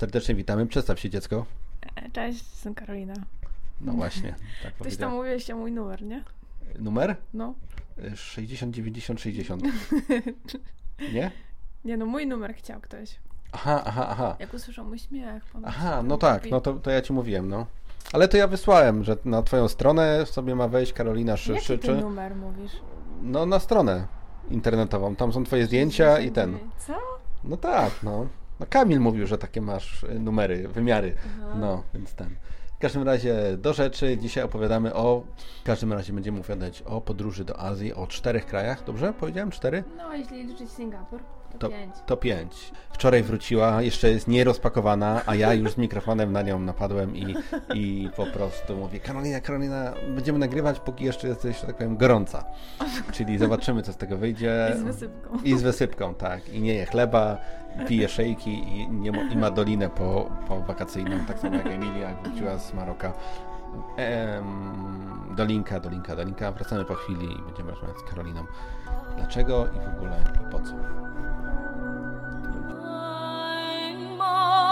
Serdecznie witamy. Przedstaw się dziecko. E, Cześć, jestem Karolina. No właśnie, tak Ktoś tam mówiłeś mój numer, nie? Numer? No. Y, 60 90 60. Nie? Nie no, mój numer chciał ktoś. Aha, aha, aha. Jak usłyszał mój śmiech. Aha, no tak, no to, to ja ci mówiłem, no. Ale to ja wysłałem, że na twoją stronę sobie ma wejść Karolina Jaki ty Szyczy. numer mówisz? No na stronę internetową. Tam są twoje zdjęcia i ten. Co? No tak, no. No. Kamil mówił, że takie masz y, numery, wymiary. Aha. No, więc ten. W każdym razie do rzeczy. Dzisiaj opowiadamy o. W każdym razie będziemy opowiadać o podróży do Azji, o czterech krajach. Dobrze? Powiedziałem cztery? No, jeśli liczyć Singapur, to, To, pięć. to pięć. Wczoraj wróciła, jeszcze jest nierozpakowana, a ja już z mikrofonem na nią napadłem i, i po prostu mówię, Karolina, Karolina, będziemy nagrywać, póki jeszcze jesteś, że tak powiem, gorąca. Czyli zobaczymy, co z tego wyjdzie. I z wysypką. I z wysypką, tak. I nie je chleba, pije szejki i, nie, ma- i ma dolinę po, po wakacyjną, tak samo jak Emilia, jak wróciła z Maroka. Em, dolinka, dolinka, dolinka. Wracamy po chwili i będziemy rozmawiać z Karoliną. Dlaczego i w ogóle i po co. all.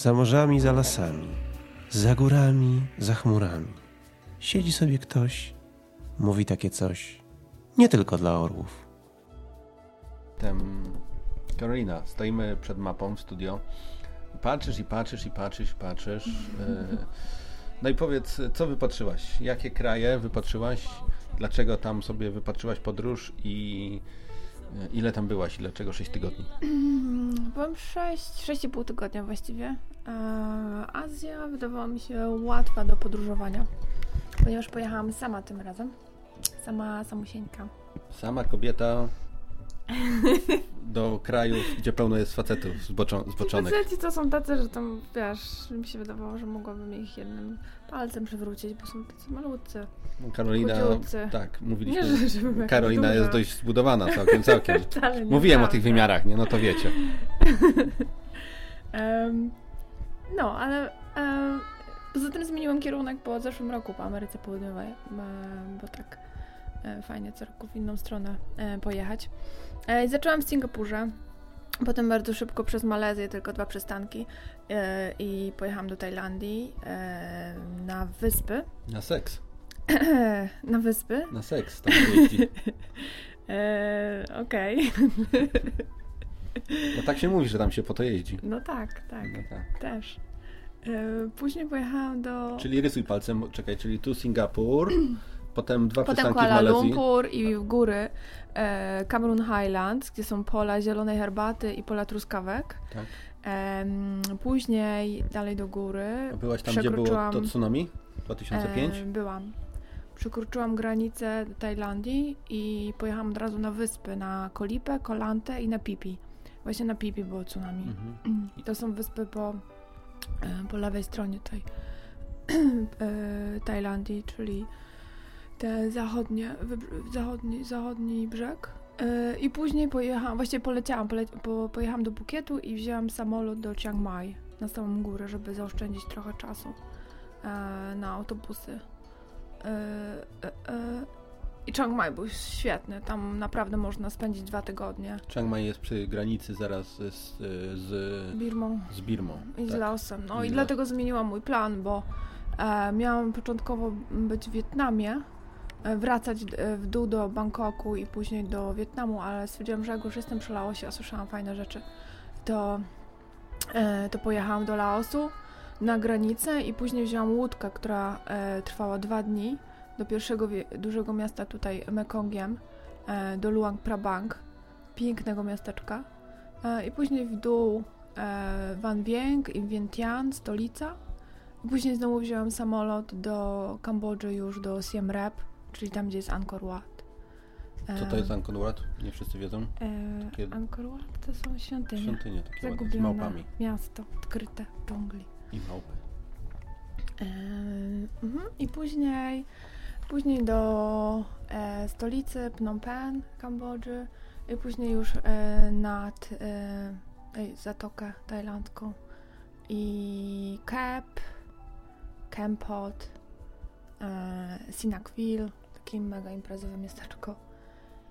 Za morzami, za lasami, za górami, za chmurami. Siedzi sobie ktoś, mówi takie coś. Nie tylko dla orłów. Karolina, stoimy przed mapą w studio. Patrzysz i patrzysz i patrzysz i patrzysz. e, No i powiedz, co wypatrzyłaś? Jakie kraje wypatrzyłaś? Dlaczego tam sobie wypatrzyłaś podróż i ile tam byłaś? i Dlaczego 6 tygodni? Byłam 6, 6,5 tygodnia właściwie. E, Azja wydawała mi się łatwa do podróżowania, ponieważ pojechałam sama tym razem. Sama, samusieńka. Sama kobieta do krajów, gdzie pełno jest facetów zboczo- zboczonych. Faceci to są tacy, że tam, wiesz, mi się wydawało, że mogłabym ich jednym palcem przewrócić, bo są tacy malutcy. Karolina, Chudziutcy. tak, Nie, mówiliśmy. że żebym jakaś Karolina duża. jest dość zbudowana całkiem, całkiem. Nie Mówiłem o tych wymiarach, nie? No to wiecie. Em, no, ale em, poza tym zmieniłam kierunek po zeszłym roku po Ameryce Południowej, bo tak fajnie co roku w inną stronę e, pojechać. E, zaczęłam w Singapurze, potem bardzo szybko przez Malezję, tylko dwa przystanki e, i pojechałam do Tajlandii e, na wyspy. Na seks. na wyspy. Na seks jeździ. E, Okej. No tak się mówi, że tam się po to jeździ. No tak, tak, No tak. też. E, Później pojechałam do... Czyli rysuj palcem, czekaj, czyli tu Singapur, potem dwa Potem przystanki w Kuala Malezji. Lumpur i w góry e, Cameron Highlands, gdzie są pola zielonej herbaty i pola truskawek. Tak. Em, później dalej do góry. A byłaś tam, gdzie było to tsunami? 2005? E, byłam. Przekroczyłam granicę Tajlandii i pojechałam od razu na wyspy, na Kolipę, Kolantę i na Pipi. Właśnie na Pipi było tsunami. Mhm. To są wyspy po, e, po lewej stronie tej e, Tajlandii, czyli te zachodnie, zachodni, zachodni brzeg. E, I później pojechałam, właściwie poleciałam, pole, po, pojechałam do Pukietu i wzięłam samolot do Chiang Mai na samą górę, żeby zaoszczędzić trochę czasu e, na autobusy. E, I Chiang Mai był świetny, tam naprawdę można spędzić dwa tygodnie. Chiang Mai jest przy granicy zaraz z, z, Birmą. z Birmą. I z tak. Laosem. No I i, z dlatego zmieniłam mój plan, bo e, miałam początkowo być w Wietnamie, wracać e, w dół do Bangkoku i później do Wietnamu, ale stwierdziłam, że jak już jestem przy Laosie, a słyszałam fajne rzeczy, to, e, to pojechałam do Laosu na granicę i później wzięłam łódkę, która e, trwała dwa dni do pierwszego dużego miasta tutaj Mekongiem, e, do Luang Prabang, pięknego miasteczka. E, I później w dół e, Van Vieng i Vientiane, stolica. Później znowu wziąłem samolot do Kambodży już do Siem Reap, czyli tam, gdzie jest Angkor Wat. Co to jest Angkor Wat? Nie wszyscy wiedzą. Takie- Angkor Wat to są świątynie. Świątynie takie ładne, z Zagubione małpami miasto, odkryte w dżungli. i małpy. Mhm. I później, później do e, stolicy Phnom Penh, Kambodży i później już e, nad e, Zatokę Tajlandzką i Kep, Kempot, e, Sinakville, takie mega imprezowe miasteczko.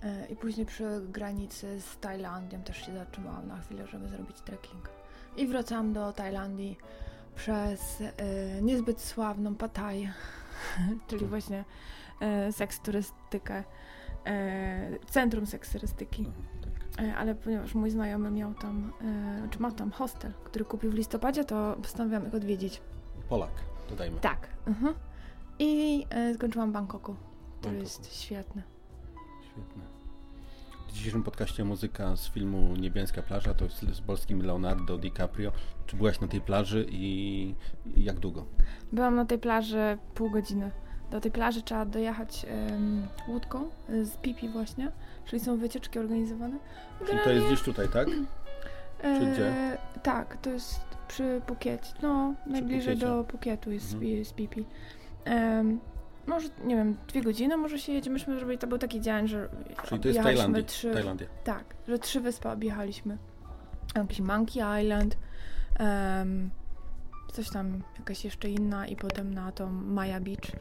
E, I później przy granicy z Tajlandią też się zatrzymałam na chwilę, żeby zrobić trekking. I wracałam do Tajlandii przez e, niezbyt sławną Pattaję, czyli właśnie e, seks turystykę, e, centrum seks turystyki. Tak. Ale ponieważ mój znajomy miał tam, czy ma tam hostel, który kupił w listopadzie, to postanowiłam ich odwiedzić. Polak, dodajmy. Tak. Mhm. I skończyłam w Bangkoku. To jest świetne. Świetne. W dzisiejszym podcaście muzyka z filmu Niebieska plaża, to jest z polskim Leonardo DiCaprio. Czy byłaś na tej plaży i jak długo? Byłam na tej plaży pół godziny. Do tej plaży trzeba dojechać em, łódką e, z Pipi właśnie, czyli są wycieczki organizowane. Czyli to jest gdzieś tutaj, tak? E, czy gdzie? Tak, to jest przy Pukiecie. No, najbliżej Pukiecie. do Pukietu jest Mhm. Pipi. Em, może, nie wiem, dwie godziny może się jedzie. Myśmy zrobili, to był taki dzień, że Czyli to jest Tajlandia. trzy, Tajlandia. Tak, że trzy wyspy objechaliśmy. Jakiś Monkey Island, em, coś tam, jakaś jeszcze inna i potem na tą Maya Beach,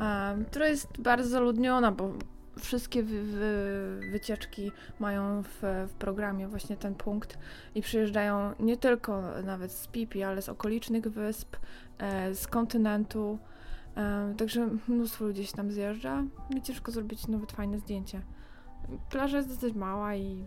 em, która jest bardzo zaludniona, bo wszystkie wy, wy, wycieczki mają w, w programie właśnie ten punkt i przyjeżdżają nie tylko nawet z Pipi, ale z okolicznych wysp, e, z kontynentu, także mnóstwo ludzi się tam zjeżdża i ciężko zrobić nawet fajne zdjęcie. Plaża jest dosyć mała i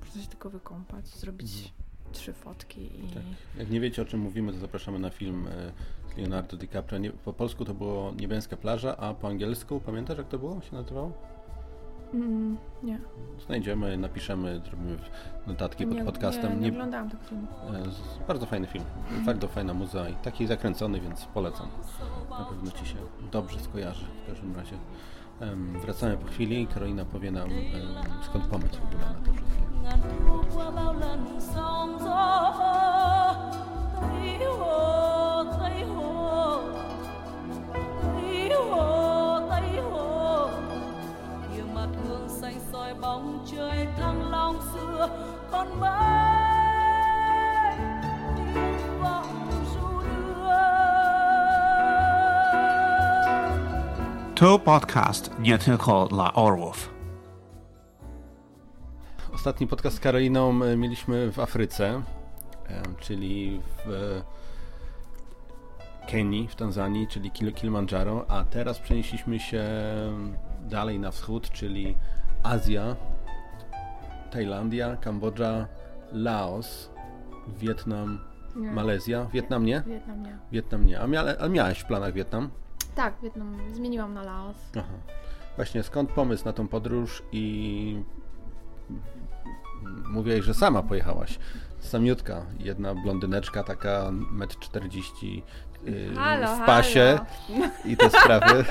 można się tylko wykąpać, zrobić trzy fotki i... Tak. Jak nie wiecie o czym mówimy, to zapraszamy na film e, z Leonardo DiCaprio. Nie, po polsku to było Niebieska plaża, a po angielsku pamiętasz jak to było? się nazywało? Mm, nie. Znajdziemy, napiszemy, zrobimy notatki pod nie, podcastem. Nie, nie Nie- oglądałam tego filmu. e, bardzo fajny film. Bardzo fajna muza i taki zakręcony, więc polecam. Na pewno Ci się dobrze skojarzy w każdym razie. Em, wracamy po chwili. Karolina powie nam em, skąd pomysł w ogóle na to wszystkie. To podcast nie tylko dla orłów. Ostatni podcast z Karoliną e, mieliśmy w Afryce, em, czyli w e, Kenii, w Tanzanii, czyli Kil- Kilimandżaro, a teraz przenieśliśmy się dalej na wschód, czyli Azja, Tajlandia, Kambodża, Laos, Wietnam, Nie. Malezja. Wietnam nie? Wietnam nie. Wietnam nie. A, mia- a miałeś w planach Wietnam? Tak, Wietnam. Zmieniłam na Laos. Aha. Właśnie skąd pomysł na tą podróż i mówiłaś, że sama pojechałaś. Samiutka, jedna blondyneczka, taka 1,40 m Halo, w pasie halo. i te sprawy.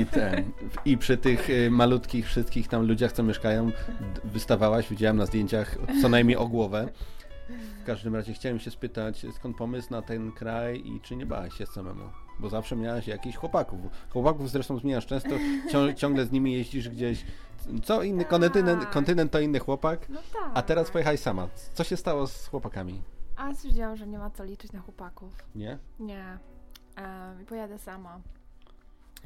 I, ten, I przy tych y, malutkich wszystkich tam ludziach, co mieszkają, wystawałaś, widziałem na zdjęciach co najmniej o głowę. W każdym razie chciałem się spytać, skąd pomysł na ten kraj i czy nie bałaś się samemu? Bo zawsze miałaś jakichś chłopaków. Chłopaków zresztą zmieniasz często, cią- ciągle z nimi jeździsz gdzieś. Co inny kontynent, Tak. kontynent to inny chłopak, No tak. a teraz pojechałeś sama. Co się stało z chłopakami? A stwierdziłam, że nie ma co liczyć na chłopaków. Nie? Nie. Em, pojadę sama.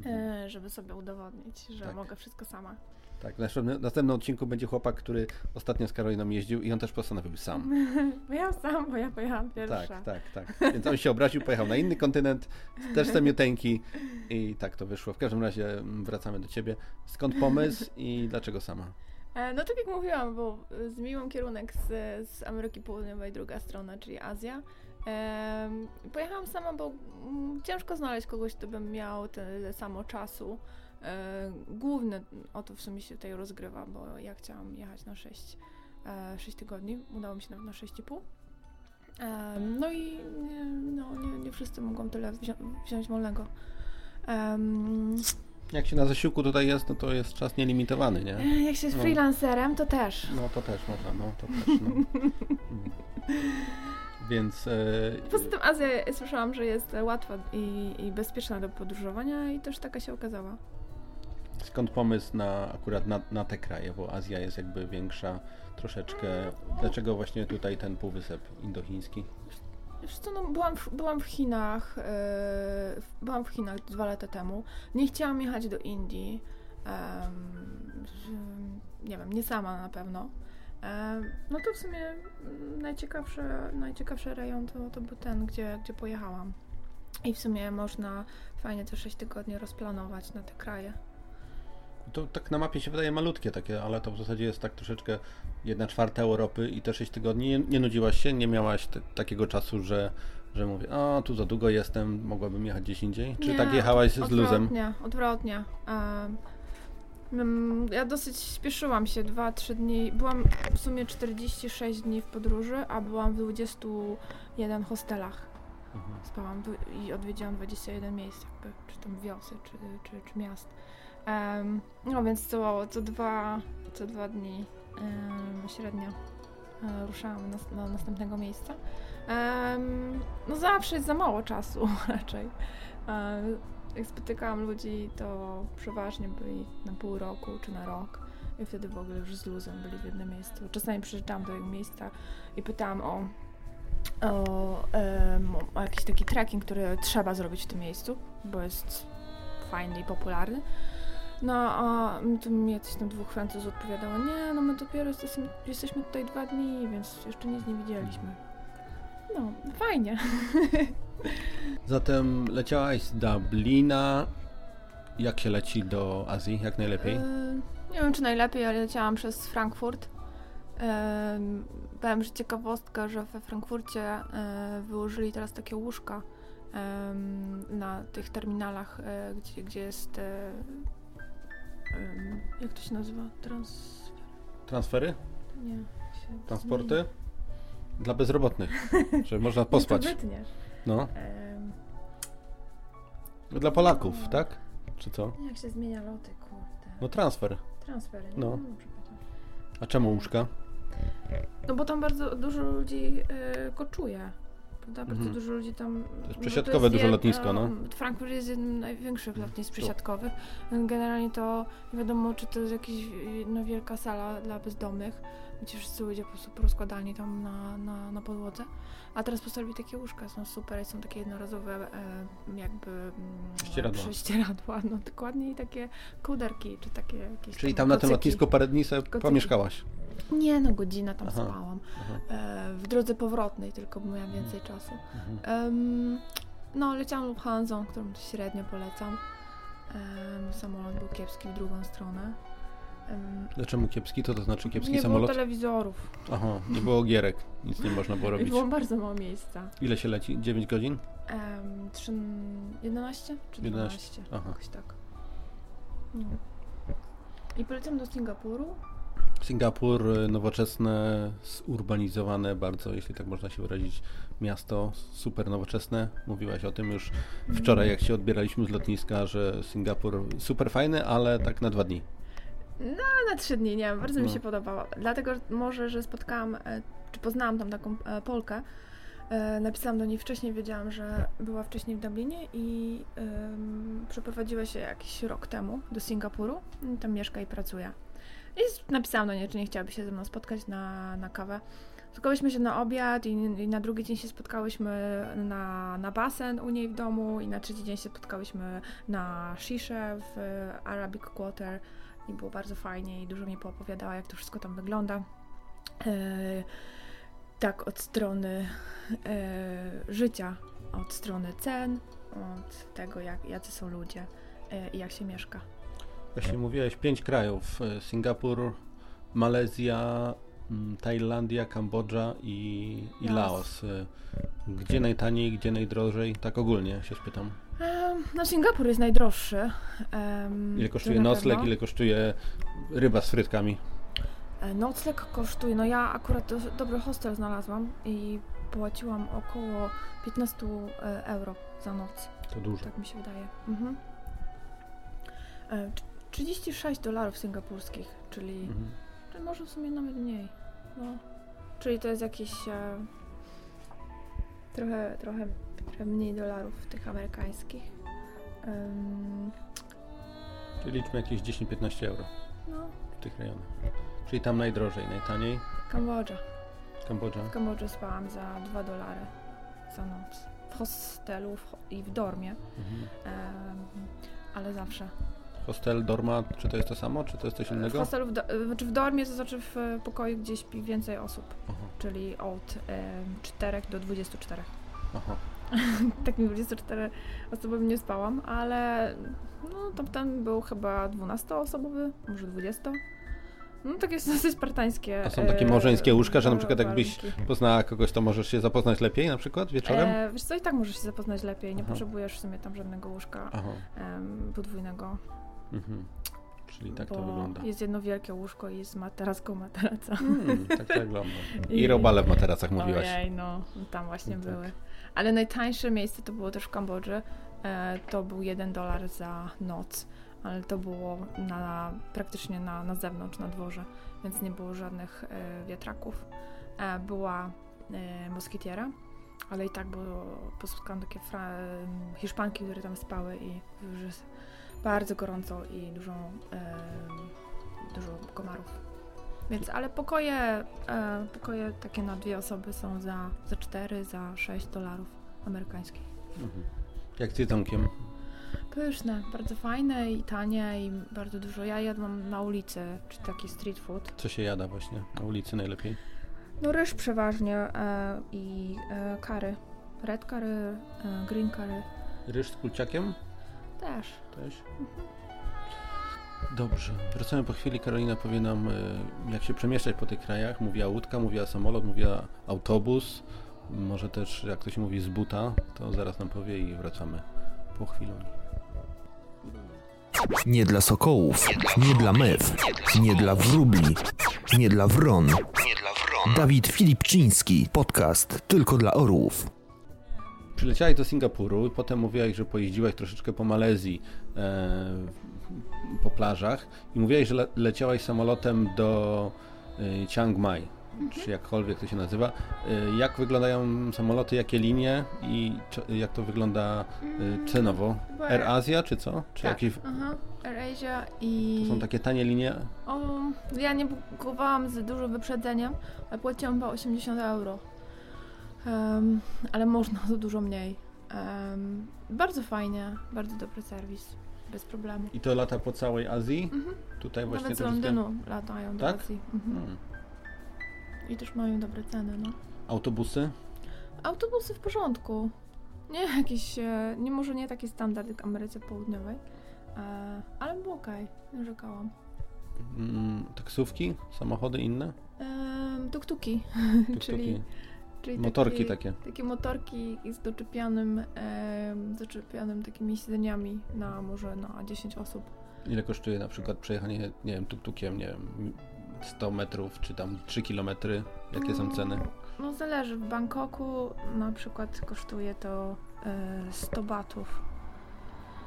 E, żeby sobie udowodnić, że Tak. mogę wszystko sama. Tak, w następnym, następnym odcinku będzie chłopak, który ostatnio z Karoliną jeździł i on też postanowił sam. Bo ja sam, bo ja pojechałam pierwsza. Tak, tak, tak. Więc on się obraził, pojechał na inny kontynent, też samiuteńki i tak to wyszło. W każdym razie mm, wracamy do ciebie. Skąd pomysł i dlaczego sama? E, No tak jak mówiłam, bo zmieniłam kierunek z, z Ameryki Południowej, druga strona, czyli Azja. Pojechałam sama, bo mm, ciężko znaleźć kogoś, kto by miał tyle samo czasu. E, główne o to w sumie się tutaj rozgrywa, bo ja chciałam jechać na 6, e, 6 tygodni, udało mi się nawet na 6,5. Em, no i nie, no, nie, nie wszyscy mogą tyle wzią wziąć wolnego. Em, Jak się na zasiłku tutaj jest, no to jest czas nielimitowany, nie? e, jak się jest No. freelancerem, to też. No to też można, no to też, no. Więc e, Poza tym Azja, ja słyszałam, że jest łatwa i, i bezpieczna do podróżowania i też taka się okazała. Skąd pomysł na akurat na, na te kraje, bo Azja jest jakby większa troszeczkę. Dlaczego właśnie tutaj ten półwysep indochiński? Co, no, byłam, w, byłam w Chinach, w- byłam w Chinach dwa lata temu. Nie chciałam jechać do Indii. nie wiem, nie sama na pewno. No to w sumie najciekawszy, najciekawszy rejon to, to był ten, gdzie, gdzie pojechałam. I w sumie można fajnie te 6 tygodni rozplanować na te kraje. To tak na mapie się wydaje malutkie takie, ale to w zasadzie jest tak troszeczkę jedna czwarta Europy i te 6 tygodni. Nie, nie nudziłaś się? Nie miałaś te, takiego czasu, że, że mówię, a tu za długo jestem, mogłabym jechać gdzieś indziej? Czy Nie, tak jechałaś z luzem? Odwrotnie, odwrotnie. Mm, ja dosyć spieszyłam się, 2-3 dni. Byłam w sumie 46 dni w podróży, a byłam w 21 hostelach. Mhm. Spałam i odwiedziłam 21 miejsc, jakby, czy tam wiosek, czy, czy, czy miast. Em, no więc co, co, dwa, co dwa dni em, średnio e, ruszałam na, na następnego miejsca. No zawsze jest za mało czasu raczej. E, jak spotykałam ludzi, to przeważnie byli na pół roku czy na rok. I wtedy w ogóle już z luzem byli w jednym miejscu. Czasami przyjeżdżałam do jego miejsca i pytałam o, o, em, o jakiś taki trekking, który trzeba zrobić w tym miejscu, bo jest fajny i popularny. No, a tu mi jacyś tam dwóch Francuzów odpowiadało, nie, no my dopiero jesteśmy, jesteśmy tutaj dwa dni, więc jeszcze nic nie widzieliśmy. No, fajnie. Zatem leciałaś z Dublina. Jak się leci do Azji? Jak najlepiej? Yy, nie wiem, czy najlepiej, ale leciałam przez Frankfurt. Yy, powiem, że ciekawostka, że we Frankfurcie yy, wyłożyli teraz takie łóżka na tych terminalach, gdzie, gdzie jest. Jak to się nazywa? Trans. Transfery? Nie. się Transporty? Dla bezrobotnych, że można pospać. Nie, to wytniesz. No, dla Polaków, tak? Czy co? jak się zmienia loty, kurde. No transfer. Transfery, nie? no. No, dobrze powiedziałam. A czemu łóżka? No bo tam bardzo dużo ludzi y, koczuje. Prawda? Bardzo Mhm. dużo ludzi tam. To jest no przesiadkowe duże jed- lotnisko, no. Frankfurt jest jednym z największych lotnisk Tu. przesiadkowych. Generalnie to nie wiadomo, czy to jest jakaś no, wielka sala dla bezdomnych, gdzie wszyscy ludzie po prostu porozkładani tam na, na, na podłodze. A teraz postawili takie łóżka, są super, są takie jednorazowe e, jakby mm, Prześcieradła. prześcieradła, no dokładnie i takie kołderki, czy takie jakieś Czyli tam na tym lotnisku parę dni sobie Kocyki. pomieszkałaś. Nie, no godzinę tam Aha. spałam. Aha. E, w drodze powrotnej tylko, bo miałam więcej czasu. Mhm. Em, no, leciałam Lufthansa, którą średnio polecam. Em, samolot był kiepski w drugą stronę. Dlaczego kiepski? To to znaczy kiepski nie samolot? było telewizorów. Aha, nie było gierek, nic nie można było robić. było bardzo mało miejsca. Ile się leci? 9 godzin? Em, trzy, 11 czy 11, 12? aha. Jakoś tak. No. I polecam do Singapuru. Singapur, y, nowoczesne, zurbanizowane bardzo, jeśli tak można się wyrazić, miasto, super nowoczesne. Mówiłaś o tym już wczoraj, jak się odbieraliśmy z lotniska, że Singapur super fajny, ale tak na dwa dni. A na trzy dni, nie wiem, bardzo mi No. się podobało. Dlatego może, że spotkałam, e, czy poznałam tam taką e, Polkę. E, Napisałam do niej wcześniej, wiedziałam, że była wcześniej w Dublinie i em, przeprowadziła się jakiś rok temu do Singapuru. Tam mieszka i pracuje. I napisałam do niej, czy nie chciałaby się ze mną spotkać na, na kawę. Spotkałyśmy się na obiad i, i na drugi dzień się spotkałyśmy na, na basen u niej w domu i na trzeci dzień się spotkałyśmy na sziszę w Arabic Quarter i było bardzo fajnie i dużo mi poopowiadała, jak to wszystko tam wygląda. E, tak, od strony e, życia, od strony cen, od tego, jak, jacy są ludzie e, i jak się mieszka. Właśnie mówiłeś pięć krajów, y, Singapur, Malezja, mm, Tajlandia, Kambodża i, i Laos. Y, Gdzie najtaniej, gdzie najdrożej? Tak ogólnie się spytam. No, Singapur jest najdroższy. em, Ile kosztuje nocleg, ile kosztuje ryba z frytkami? E, Nocleg kosztuje, no ja akurat do, dobry hostel znalazłam i płaciłam około 15 e, euro za noc. To dużo. Tak mi się wydaje. Mhm. E, tr- 36 dolarów singapurskich, czyli, Mhm. czyli może w sumie nawet mniej. No. Czyli to jest jakieś. Trochę, trochę, trochę mniej dolarów tych amerykańskich. Ym, Czyli liczmy jakieś 10-15 euro no, w tych rejonach. Czyli tam najdrożej, najtaniej Kambodża. Kambodża. W Kambodży spałam za 2 dolary za noc. W hostelu w, ho- i w dormie. Mhm. Em, ale zawsze. Hostel, dorma, czy to jest to samo, czy to jest coś W innego? hostelu, w, do, znaczy w dormie to znaczy w e, pokoju, gdzie śpi więcej osób. Aha, Czyli od em, 4 do 24. aha. Takim 24 osobowym nie spałam, ale no tam, tam był chyba 12-osobowy, może 20. No takie jest dosyć spartańskie. A są takie e, małżeńskie łóżka, że na przykład jakbyś poznała kogoś, to możesz się zapoznać lepiej na przykład wieczorem? E, wiesz co, i tak możesz się zapoznać lepiej, nie Aha. potrzebujesz w sumie tam żadnego łóżka podwójnego, mhm. Czyli tak bo to wygląda. jest jedno wielkie łóżko i jest materac koło materaca. Hmm, tak to wygląda. I I- robale w materacach mówiłaś. Ojej, no, tam właśnie No tak. były. Ale najtańsze miejsce to było też w Kambodży. E, to był jeden dolar za noc, ale to było na, praktycznie na, na zewnątrz, na dworze, więc nie było żadnych e, wiatraków. E, była e, moskitiera, ale i tak było, spotkałam takie fra, em, Hiszpanki, które tam spały i jest bardzo gorąco i dużo, dużo komarów. Więc, ale pokoje, e, pokoje takie na dwie osoby są za, za 4, za 6 dolarów amerykańskich. Mhm. Jak z jedzonkiem? Pyszne, bardzo fajne i tanie i bardzo dużo. Ja jadłam na ulicy, czy taki street food. Co się jada właśnie na ulicy najlepiej? No ryż przeważnie e, i e, curry. Red curry, e, green curry Ryż z kulciakiem? Też. Też. Dobrze. Wracamy po chwili. Karolina powie nam, y, jak się przemieszczać po tych krajach. Mówiła łódka, mówiła samolot, mówiła autobus. Może też, jak to się mówi, z buta. To zaraz nam powie i wracamy po chwilę. Nie dla sokołów, nie dla mew, nie dla wróbli, nie dla wron. Dawid Filipczyński, podcast tylko dla orłów. Przyleciałaś do Singapuru i potem mówiłaś, że pojeździłaś troszeczkę po Malezji, e, po plażach i mówiłaś, że le leciałaś samolotem do e, Chiang Mai, czy jakkolwiek to się nazywa. E, jak wyglądają samoloty, jakie linie i jak to wygląda e, cenowo? Chyba Air Asia czy co? Czy tak. jakieś... Aha, AirAsia i... To są takie tanie linie? O, ja nie kupowałam z dużo wyprzedzeniem, ale płaciłam chyba 80 euro. Em, ale można za dużo mniej. Em, bardzo fajnie, bardzo dobry serwis, bez problemu. I to lata po całej Azji? Mhm. Tutaj właśnie Nawet z Londynu latają do Tak? Azji. Mhm. Hmm. I też mają dobre ceny, no. Autobusy? Autobusy w porządku. Nie jakieś, e, nie może nie taki standard jak Ameryce Południowej, e, ale było okej, nie narzekałam. Mm, taksówki? Samochody inne? Em, Tuk-tuki, Tuk-tuki? czyli Motorki taki, takie. Takie motorki z doczepionym, em, doczepionym takimi siedzeniami na może na 10 osób. Ile kosztuje na przykład przejechanie, nie wiem, tuk-tukiem, nie wiem, 100 metrów, czy tam 3 kilometry? Jakie są ceny? No zależy, w Bangkoku na przykład kosztuje to e, 100 batów.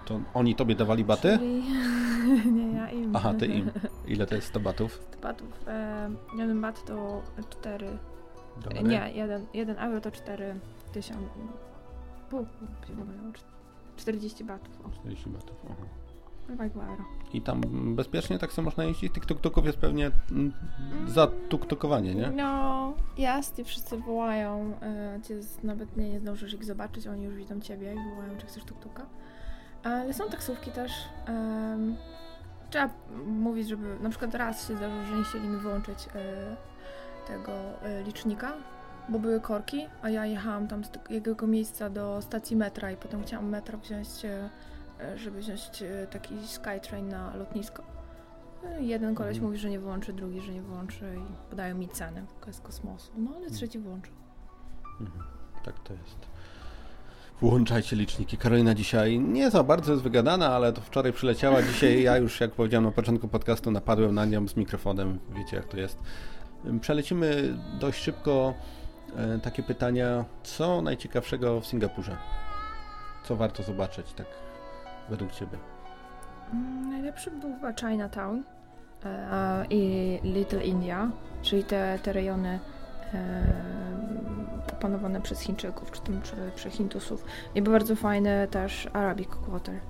To oni tobie dawali baty? Czyli... nie, ja im. Aha, ty im. Ile to jest 100 batów? 100 batów. E, jeden bat to 4. Nie, jeden, jeden euro to 4 tysiące. Pół, pół, pół, 40 batów. O, 40 batów. Aha. euro. I tam bezpiecznie tak samo można jeździć? Tych tuk-tuków jest pewnie mm, za tuk-tukowanie, nie? No, i wszyscy wołają. E, cię nawet nie, nie zdążysz ich zobaczyć, oni już widzą ciebie i wołają, czy chcesz tuk-tuka. Ale są taksówki też. trzeba mówić, żeby. Na przykład raz się zdarzyło, że nie chcieli mi wyłączyć e, tego e, licznika, bo były korki, a ja jechałam tam z jego miejsca do stacji metra i potem chciałam metro wziąć, e, e, żeby wziąć taki Skytrain na lotnisko. Jeden koleś Mhm. mówi, że nie wyłączy, drugi, że nie wyłączy i podają mi cenę, tylko z kosmosu. No ale trzeci włączył. Mhm. Tak to jest. Włączajcie liczniki. Karolina dzisiaj nie za bardzo jest wygadana, ale to wczoraj przyleciała. Dzisiaj ja już, jak powiedziałem na początku podcastu, napadłem na nią z mikrofonem. Wiecie, jak to jest. Przelecimy dość szybko e, takie pytania. Co najciekawszego w Singapurze? Co warto zobaczyć, tak według Ciebie? Mm, Najlepszy był chyba Chinatown e, i Little India, czyli te, te rejony e, opanowane przez Chińczyków, czy tam przez, przez Hindusów. I był bardzo fajny też Arabic Quarter,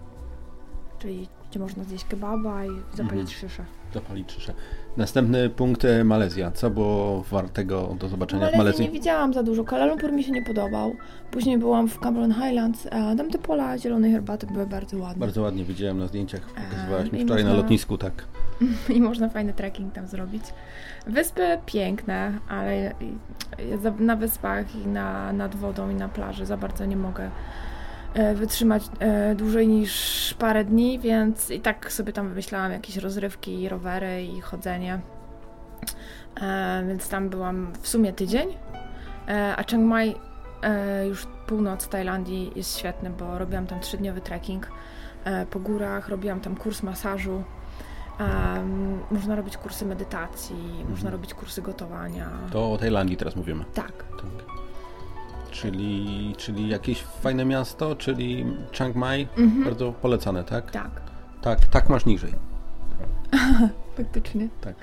czyli gdzie można zjeść kebaba i zapalić Mhm. szyszę. Zapalić szyszę. Następny punkt e, Malezja. Co było wartego do zobaczenia w Malezji Malezji? nie widziałam za dużo. Kuala Lumpur mi się nie podobał. Później byłam w Cameron Highlands. A tam te pola zielonej herbaty były bardzo ładne. Bardzo ładnie widziałem na zdjęciach, pokazywałaś mi wczoraj na można- lotnisku, tak. I można fajny trekking tam zrobić. Wyspy piękne, ale na wyspach i na, nad wodą i na plaży za bardzo nie mogę e, wytrzymać e, dłużej niż parę dni, więc i tak sobie tam wymyślałam jakieś rozrywki, rowery i chodzenie. E, Więc tam byłam w sumie tydzień, E, a Chiang Mai, e, już północ Tajlandii jest świetny, bo robiłam tam trzydniowy trekking e, po górach, robiłam tam kurs masażu. Em, można robić kursy medytacji, można robić kursy gotowania. To o Tajlandii teraz mówimy. Tak. Tak. Czyli, czyli jakieś fajne miasto, czyli Chiang Mai, Mhm. bardzo polecane, tak? Tak, Tak, tak masz niżej. faktycznie. Tak.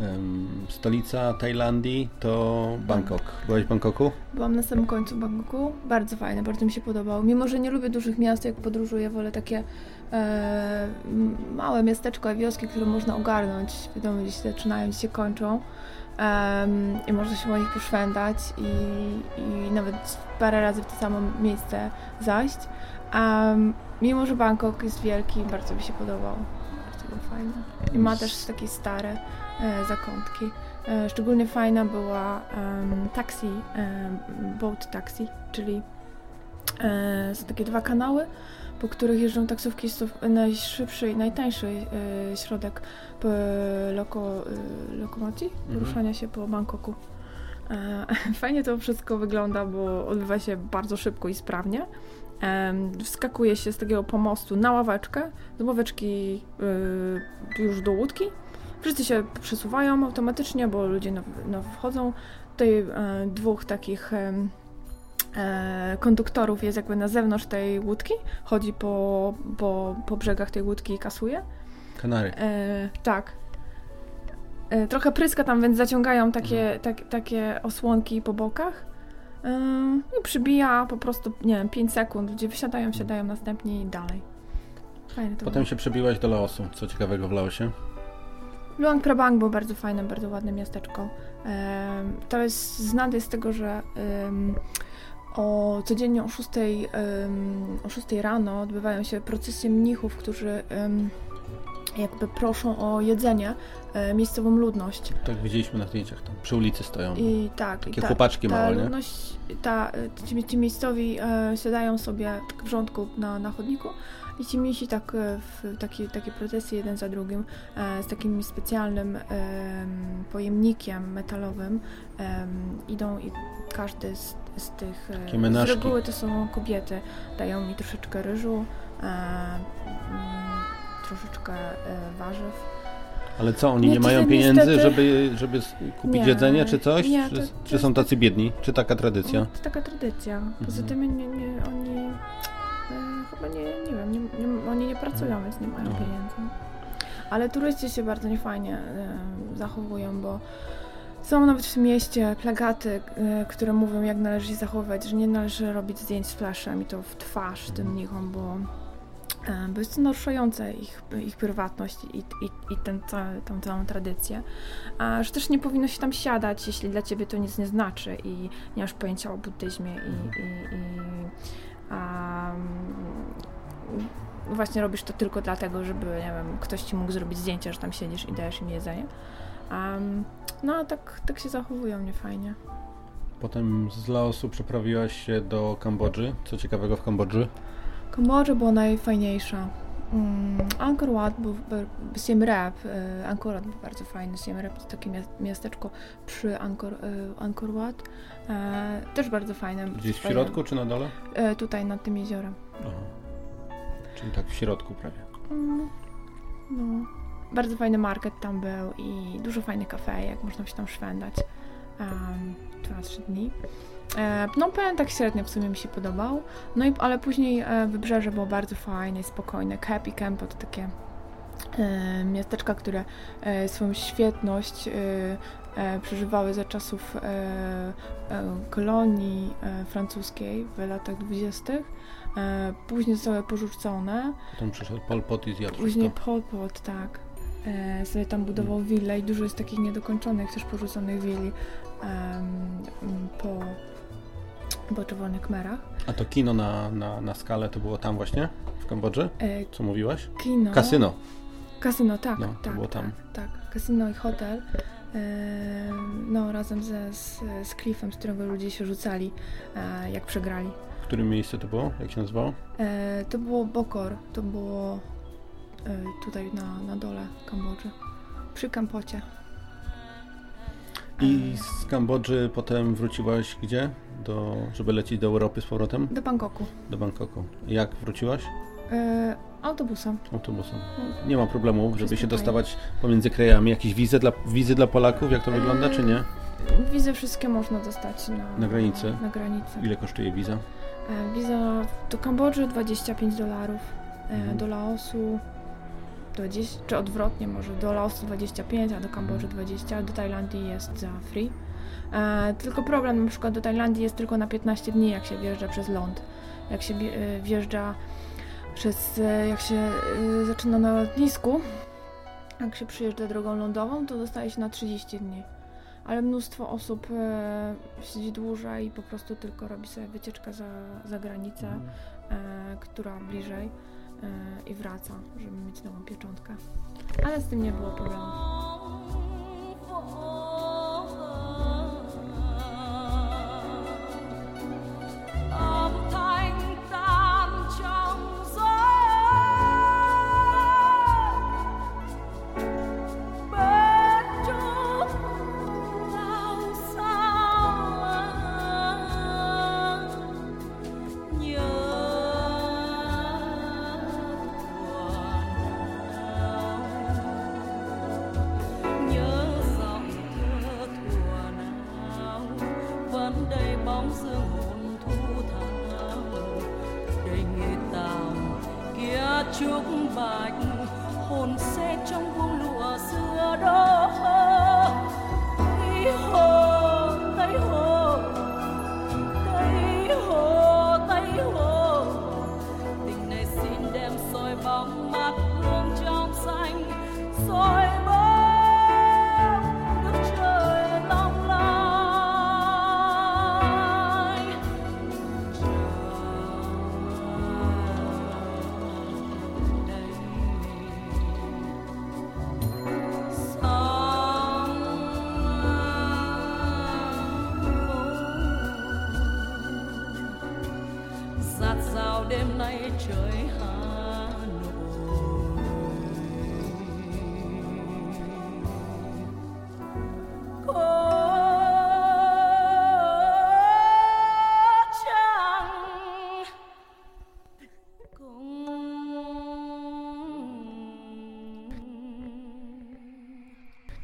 Em, stolica Tajlandii to Bangkok. Byłeś w Bangkoku? Byłam na samym końcu Bangkoku. Bardzo fajne, bardzo mi się podobało. Mimo, że nie lubię dużych miast, jak podróżuję, wolę takie e, małe miasteczko, wioski, które można ogarnąć. Wiadomo, gdzie się zaczynają, gdzie się kończą. Em, I można się po nich poszwędać i, i nawet parę razy w to samo miejsce zajść. Em, mimo, że Bangkok jest wielki, bardzo mi się podobał. Bardzo był fajny. I ma też takie stare e, zakątki. E, Szczególnie fajna była em, taxi, boat taxi, czyli e, są takie dwa kanały, po których jeżdżą taksówki. Jest to najszybszy i najtańszy e, środek e, loko, e, lokomocji, Mhm. poruszania się po Bangkoku. E, Fajnie to wszystko wygląda, bo odbywa się bardzo szybko i sprawnie. Wskakuje się z takiego pomostu na ławeczkę, z ławeczki y, już do łódki. Wszyscy się przesuwają automatycznie, bo ludzie now, now wchodzą. Tutaj e, dwóch takich konduktorów jest jakby na zewnątrz tej łódki, chodzi po, po, po brzegach tej łódki i kasuje. Kanary. E, tak. E, trochę pryska tam, więc zaciągają takie, tak, takie osłonki po bokach. E, I przybija po prostu, nie wiem, 5 sekund. Ludzie wysiadają, wsiadają następnie i dalej. Fajne to Potem było. się przebiłaś do Laosu. Co ciekawego w Laosie? Luang Prabang było bardzo fajne, bardzo ładne miasteczko. Em, to jest znane z tego, że o codziennie o 6, em, o 6 rano odbywają się procesje mnichów, którzy em, jakby proszą o jedzenie e, miejscową ludność. Tak widzieliśmy na zdjęciach, tam przy ulicy stoją. I tak, Takie i ta, chłopaczki ta małe, nie? ludność, ta, e, ci, ci miejscowi e, siadają sobie tak w rządku na, na chodniku i ci misi tak e, w takie, takie procesje jeden za drugim e, z takim specjalnym em, pojemnikiem metalowym em, idą i każdy z, z tych e, Takie z reguły to są kobiety dają mi troszeczkę ryżu e, mm, troszeczkę e, warzyw Ale co, oni Nie, nie to mają pieniędzy, niestety- żeby, żeby kupić Nie, jedzenie czy coś? nie, czy, to- czy to są jest tacy biedni? Czy taka tradycja? No, to taka tradycja. Poza Mhm. tym nie, nie, oni e, chyba nie, nie wiem, nie, nie, oni nie pracują, więc nie mają Mhm. pieniędzy. Ale turyści się bardzo niefajnie e, zachowują, bo są nawet w tym mieście plagaty, e, które mówią, jak należy się zachowywać, że nie należy robić zdjęć z flashem i to w twarz tym mnichom, bo, e, bo jest to naruszające ich, ich prywatność i, i, i ten, ca, tą całą tradycję. A że też nie powinno się tam siadać, jeśli dla ciebie to nic nie znaczy i nie masz pojęcia o buddyzmie i, i, i mm, właśnie robisz to tylko dlatego, żeby, nie wiem, ktoś ci mógł zrobić zdjęcia, że tam siedzisz i dajesz im jedzenie. Um, no a tak, tak się zachowują niefajnie. Potem z Laosu przeprawiłaś się do Kambodży. Co ciekawego w Kambodży? Kambodża była najfajniejsza. Mm, Angkor Wat był, Siem Reap. e, Angkor Wat był bardzo fajny. Siem Reap to takie mia- miasteczko przy Angkor, e, Angkor Wat. E, też bardzo fajne. Gdzieś w środku czy na dole? E, tutaj nad tym jeziorem. Aha. Czyli tak w środku prawie. Mm, No. Bardzo fajny market tam był i dużo fajnych kafejek, można się tam szwendać. Um, dwa, trzy dni. E, Phnom Penh tak średnio w sumie mi się podobał, no i, ale później e, wybrzeże było bardzo fajne i spokojne. Happy Camp to takie e, miasteczka, które e, swoją świetność e, e, przeżywały za czasów e, kolonii francuskiej w latach dwudziestych. Później zostały porzucone. Potem przyszedł Pol Pot i zjadł Później wszystko. Pol Pot, tak. E, sobie tam budował willę i dużo jest takich niedokończonych, też porzuconych willi em, m, po, po Czerwonych Kmerach. A to kino na, na, na skalę to było tam właśnie? W Kambodży? E, Co mówiłaś? kino. Kasyno. Kasyno, tak, No, to tak, było tam. tak, tak. Kasyno i hotel. E, no, razem ze, z, z klifem, z którego ludzie się rzucali, e, jak przegrali. W którym miejscu to było? Jak się nazywało? To było Bokor, to było tutaj na, na dole Kambodży, przy Kampocie. I z Kambodży potem wróciłaś gdzie? Do, żeby lecieć do Europy z powrotem? Do Bangkoku. Do Bangkoku. Jak wróciłaś? E, autobusem. Autobusem. Nie ma problemu, żeby Wszystko się fajnie. dostawać pomiędzy krajami. Jakieś wizy dla, wizy dla Polaków? Jak to wygląda, czy nie? Wizy wszystkie można dostać na, Na granicy? Na granicy. Ile kosztuje wiza? E, wiza do Kambodży 25 dolarów, e, Mhm. do Laosu 20, czy odwrotnie może, do Laosu 25, a do Kambodży 20, a do Tajlandii jest za free. E, tylko problem na przykład do Tajlandii jest tylko na 15 dni, jak się wjeżdża przez ląd. Jak się e, wjeżdża przez, e, jak się e, zaczyna na lotnisku, jak się przyjeżdża drogą lądową, to dostaje się na 30 dni. Ale mnóstwo osób e, siedzi dłużej i po prostu tylko robi sobie wycieczkę za, za granicę, e, która bliżej i wraca, żeby mieć nową pieczątkę. Ale z tym nie było problemu.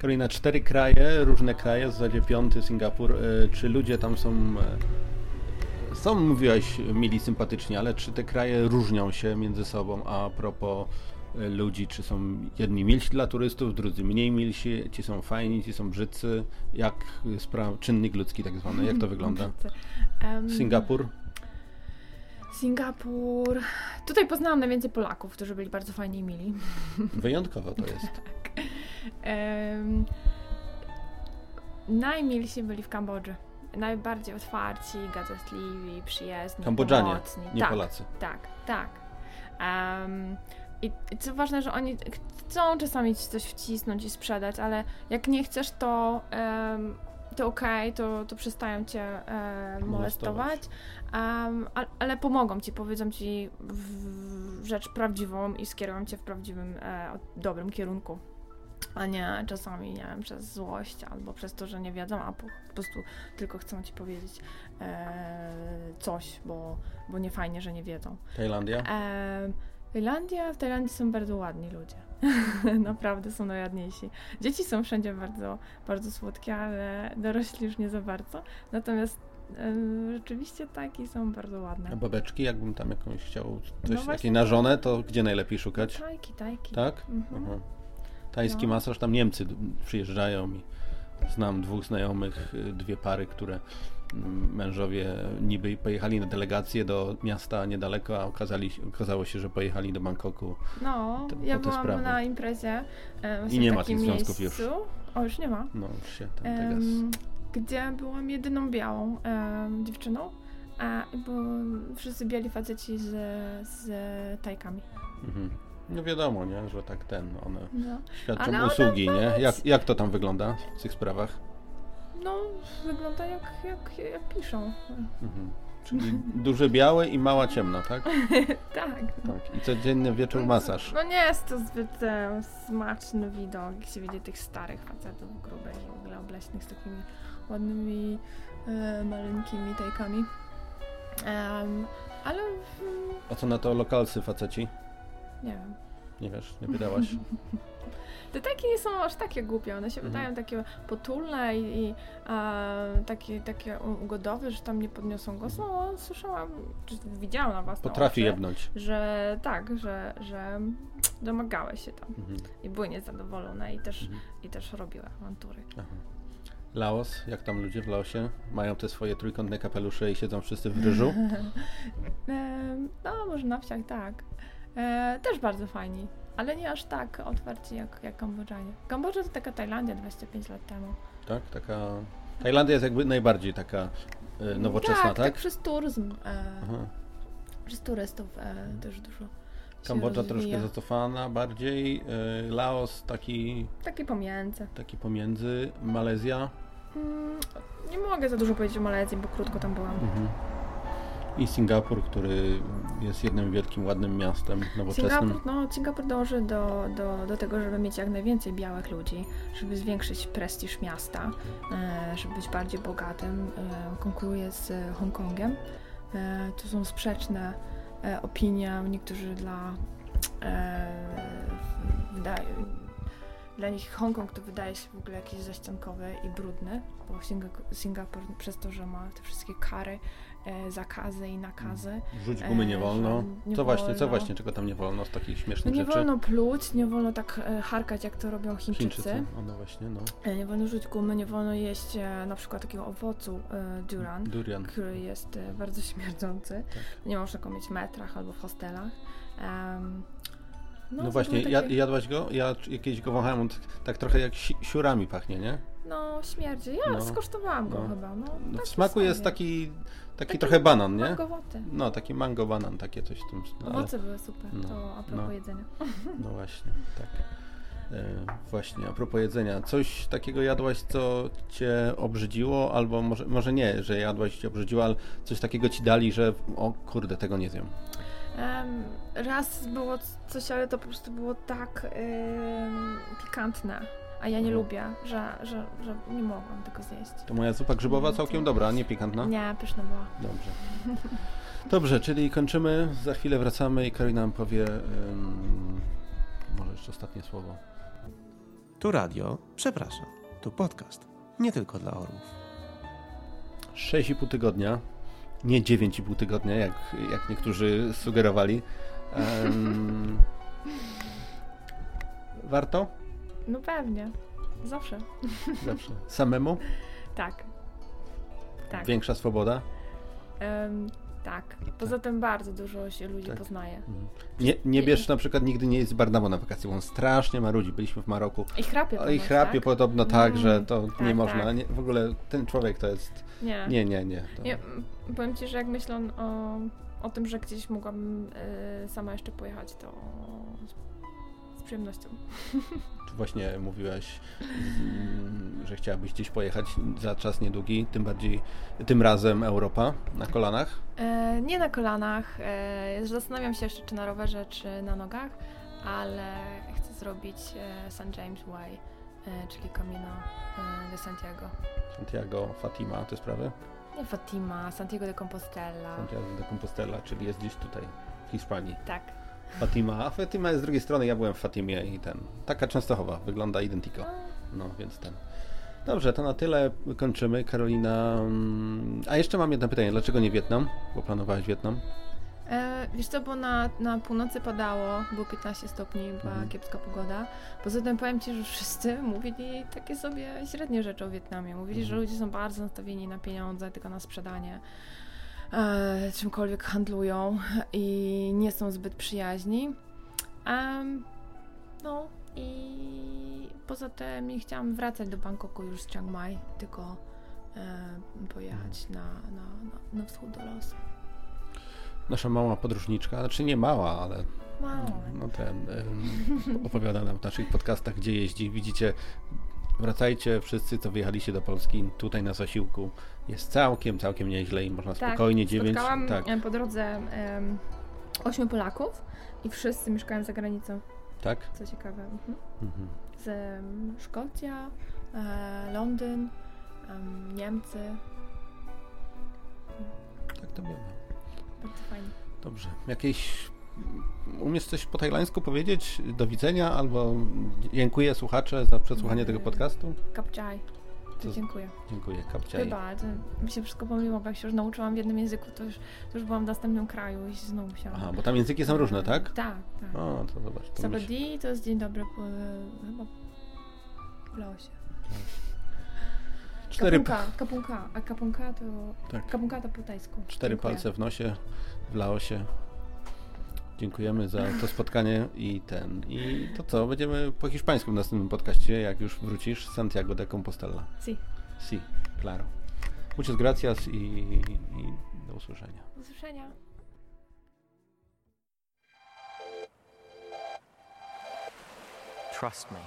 Karolina, cztery kraje, różne kraje, w zasadzie piąty Singapur. E, Czy ludzie tam są, e, są, mówiłaś, mili, sympatyczni, ale czy te kraje różnią się między sobą, a propos e, ludzi, czy są jedni milsi dla turystów, drudzy mniej milsi, ci są fajni, ci są brzydcy, jak spraw, czynnik ludzki tak zwany, jak to wygląda? Singapur? Singapur. Tutaj poznałam najwięcej Polaków, którzy byli bardzo fajni i mili. Wyjątkowo to jest. Em, najmilsi byli w Kambodży. Najbardziej otwarci, gazetliwi, przyjaźni, Kambodżanie, pomocni. nie tak, Polacy. Tak, tak. Em, i, I co ważne, że oni chcą czasami ci coś wcisnąć i sprzedać, ale jak nie chcesz, to, em, to okej, to, to przestają cię e, molestować, a, ale pomogą ci, powiedzą ci w, w rzecz prawdziwą i skierują cię w prawdziwym, e, dobrym kierunku. A nie czasami, nie wiem, przez złość albo przez to, że nie wiedzą, a po, po prostu tylko chcą ci powiedzieć e, coś, bo, bo nie fajnie, że nie wiedzą. Tajlandia? Em, Tajlandia, w Tajlandii są bardzo ładni ludzie. Naprawdę są najładniejsi. Dzieci są wszędzie bardzo, bardzo słodkie, ale dorośli już nie za bardzo. Natomiast em, rzeczywiście taki są bardzo A ładne. babeczki, jakbym tam jakąś chciał coś No takiej na to- żonę, to gdzie najlepiej szukać? Tajki, tajki. Tak? Mhm. Aha. Tajski No. masaż, tam Niemcy przyjeżdżają i Znam dwóch znajomych, y, dwie pary, które mm, mężowie niby pojechali na delegację do miasta niedaleko, a okazali, okazało się, że pojechali do Bangkoku. No, Te- ja byłam sprawy. na imprezie e, I nie ma tych związków miejscu. już. O, już nie ma. No, już się gdzie byłam jedyną białą dziewczyną, a bo wszyscy biali faceci z, z tajkami. Mhm. No wiadomo, nie, że tak ten, one No. świadczą Ale usługi, nie? Jak, jak to tam wygląda w tych sprawach? no, wygląda jak, jak, jak piszą. Mhm. Czyli duże białe i mała ciemna, tak? tak. Tak. I codzienny wieczór masaż. No nie jest to zbyt e, smaczny widok, jak się widzi tych starych facetów grubych i w ogóle obleśnych z takimi ładnymi, e, maleńkimi tajkami. Em, ale w, A co na to lokalcy faceci? Nie wiem. Nie wiesz, nie pytałaś? Te tajki nie są aż takie głupie, one się Mhm. wydają takie potulne i, i e, takie, takie ugodowe, że tam nie podniosą głosu. No, słyszałam, czy widziałam na własne Potrafi jebnąć. że tak, że, że domagały się tam Mhm. i były niezadowolone i też, Mhm. i też robiły awantury. Aha. Laos, jak tam ludzie w Laosie? Mają te swoje trójkątne kapelusze i siedzą wszyscy w ryżu? No, może na wsiach tak. E, też bardzo fajni, ale nie aż tak otwarci jak, jak Kambodżanie. Kambodża to taka Tajlandia 25 lat temu. Tak? Taka... Tajlandia jest jakby najbardziej taka e, nowoczesna, tak? tak? Tak, przez turyzm. E, przez turystów e, też dużo. Kambodża troszkę zacofana bardziej, e, Laos taki, Takie pomiędzy. taki pomiędzy, Malezja Mm, nie mogę za dużo powiedzieć o Malezji, bo krótko tam byłam. mhm. I Singapur, który jest jednym wielkim, ładnym miastem nowoczesnym. Singapur, no, Singapur dąży do, do, do tego, żeby mieć jak najwięcej białych ludzi, żeby zwiększyć prestiż miasta, e, żeby być bardziej bogatym. E, konkuruje z Hongkongiem. E, to są sprzeczne opinie. Niektórzy dla, dla nich Hongkong to wydaje się w ogóle jakiś zaściankowy i brudny, bo Singa- Singapur przez to, że ma te wszystkie kary, zakazy i nakazy, Rzuć gumy nie E, wolno. że nie co właśnie, co wolno. właśnie, czego tam nie wolno z takich No śmiesznych nie rzeczy? wolno pluć, nie wolno tak e, harkać, jak to robią Chińczycy. Chińczycy. Ono właśnie, no. E, Nie wolno rzucić gumy, nie wolno jeść e, na przykład takiego owocu e, duran, Durian. który jest e, bardzo śmierdzący. Tak. Nie można go mieć w metrach albo w hostelach. Em, No, to właśnie, takie- jadłaś go? Ja jakieś go wąchałem, on tak, trochę jak si- siurami pachnie, nie? No, śmierdzi. Ja No. skosztowałam go No. chyba. No, No, w smaku jest taki, taki, Taki trochę banan, nie? Mangowaty. No, taki mango banan, takie coś w tym. Ale, Owoce były super, no, to a propos no. jedzenia. no właśnie, tak. E, właśnie, a propos jedzenia. Coś takiego jadłaś, co cię obrzydziło, albo może, może nie, że jadłaś i cię obrzydziło, ale coś takiego ci dali, że o kurde, tego nie zjem. Em, raz było coś, ale to po prostu było tak pikantne, a ja nie Mhm. lubię, że, że, że nie mogłam tego zjeść. To moja zupa grzybowa całkiem dobra, a nie pikantna? Nie, pyszna była. Dobrze. Dobrze, czyli kończymy, za chwilę wracamy i Karina nam powie ym, może jeszcze ostatnie słowo. Tu radio, przepraszam, tu podcast. Nie tylko dla orłów. 6,5 tygodnia, nie 9,5 tygodnia, jak, jak niektórzy sugerowali. Ym, warto? No pewnie, zawsze. Zawsze. Samemu? Tak. Tak. Większa swoboda? Em, tak. Poza tym bardzo dużo się ludzi Tak. poznaje. Mhm. Nie, nie bierz na przykład nigdy nie jest z Barnabo na wakacje, bo on strasznie ma ludzi. Byliśmy w Maroku. I chrapie O, I chrapie tak? podobno tak, Mm, że to tak, nie można. tak. Nie, w ogóle ten człowiek to jest... Nie. Nie, nie, nie. To... Nie, powiem Ci, że jak myślę o, o tym, że gdzieś mogłam e, sama jeszcze pojechać, to przyjemnością. Czy właśnie mówiłaś, mm, że chciałabyś gdzieś pojechać za czas niedługi, tym bardziej tym razem Europa na kolanach? E, nie na kolanach. E, zastanawiam się jeszcze, czy na rowerze, czy na nogach, ale chcę zrobić e, St. James Way, e, czyli Camino e, de Santiago. Santiago, Fatima, te sprawy? Nie Fatima, Santiago de Compostela. Santiago de Compostela, czyli jest gdzieś tutaj w Hiszpanii. Tak. Fatima, a Fatima jest z drugiej strony, ja byłem w Fatimie i ten, taka Częstochowa, wygląda identico. No, więc ten. Dobrze, to na tyle kończymy. Karolina. mm, A jeszcze mam jedno pytanie. Dlaczego nie Wietnam? Bo planowałaś Wietnam? E, wiesz co, bo na, na północy padało, było 15 stopni, była Mhm. kiepska pogoda. Poza tym powiem Ci, że wszyscy mówili takie sobie średnie rzeczy o Wietnamie. Mówili, że Mhm. ludzie są bardzo nastawieni na pieniądze, tylko na sprzedanie. E, czymkolwiek handlują i nie są zbyt przyjaźni. Em, no i poza tym nie chciałam wracać do Bangkoku już z Chiang Mai, tylko e, pojechać na, na, na, na wschód do Laosu. Nasza mała podróżniczka, znaczy nie mała, ale Wow. no ten, opowiada nam w naszych podcastach, gdzie jeździ. Widzicie, wracajcie wszyscy, co wyjechaliście do Polski, tutaj na zasiłku jest całkiem, całkiem nieźle i można spokojnie dziewięć. Tak, Tak, e, po drodze ośmiu Polaków i wszyscy mieszkają za granicą, tak. co ciekawe. Mhm. Mhm. Z em, Szkocja, e, Londyn, em, Niemcy. Tak to było. Bardzo fajnie. Dobrze. Jakieś. Umiesz coś po tajlańsku powiedzieć? Do widzenia albo dziękuję słuchacze za przesłuchanie tego podcastu? Kapczaj. To dziękuję. Dziękuję. Kapciaj. Chyba, to mi się wszystko pomyliło, bo jak się już nauczyłam w jednym języku, to już, to już byłam w następnym kraju i znowu musiałam. Aha, bo tam języki są różne, tak? Tak, tak. O, to zobacz. To Sabadi to jest dzień dobry po, chyba w Laosie. cztery, Kapunka, kapunka, a kapunka to... tak, Kapunka to po tajsku. cztery Dziękuję. palce w nosie w Laosie. Dziękujemy za to spotkanie i ten. I to co? Będziemy po hiszpańsku w następnym podcaście, jak już wrócisz. Santiago de Compostela. Si. Si, claro. Muchas gracias i, i do usłyszenia. Do usłyszenia. Trust me,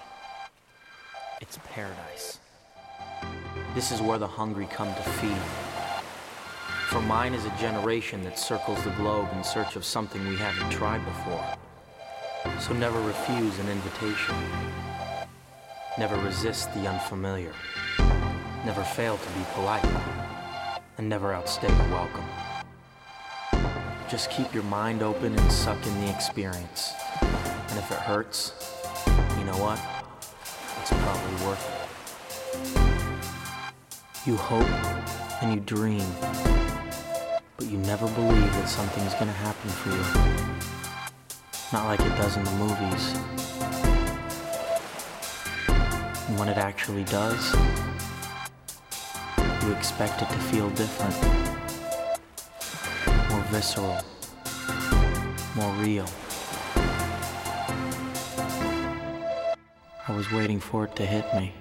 it's paradise. This is where the hungry come to feed. For mine is a generation that circles the globe in search of something we haven't tried before. So never refuse an invitation. Never resist the unfamiliar. Never fail to be polite. And never outstay a welcome. Just keep your mind open and suck in the experience. And if it hurts, you know what? It's probably worth it. You hope and you dream, but you never believe that something's gonna happen for you. Not like it does in the movies. And when it actually does, you expect it to feel different, more visceral, more real. I was waiting for it to hit me.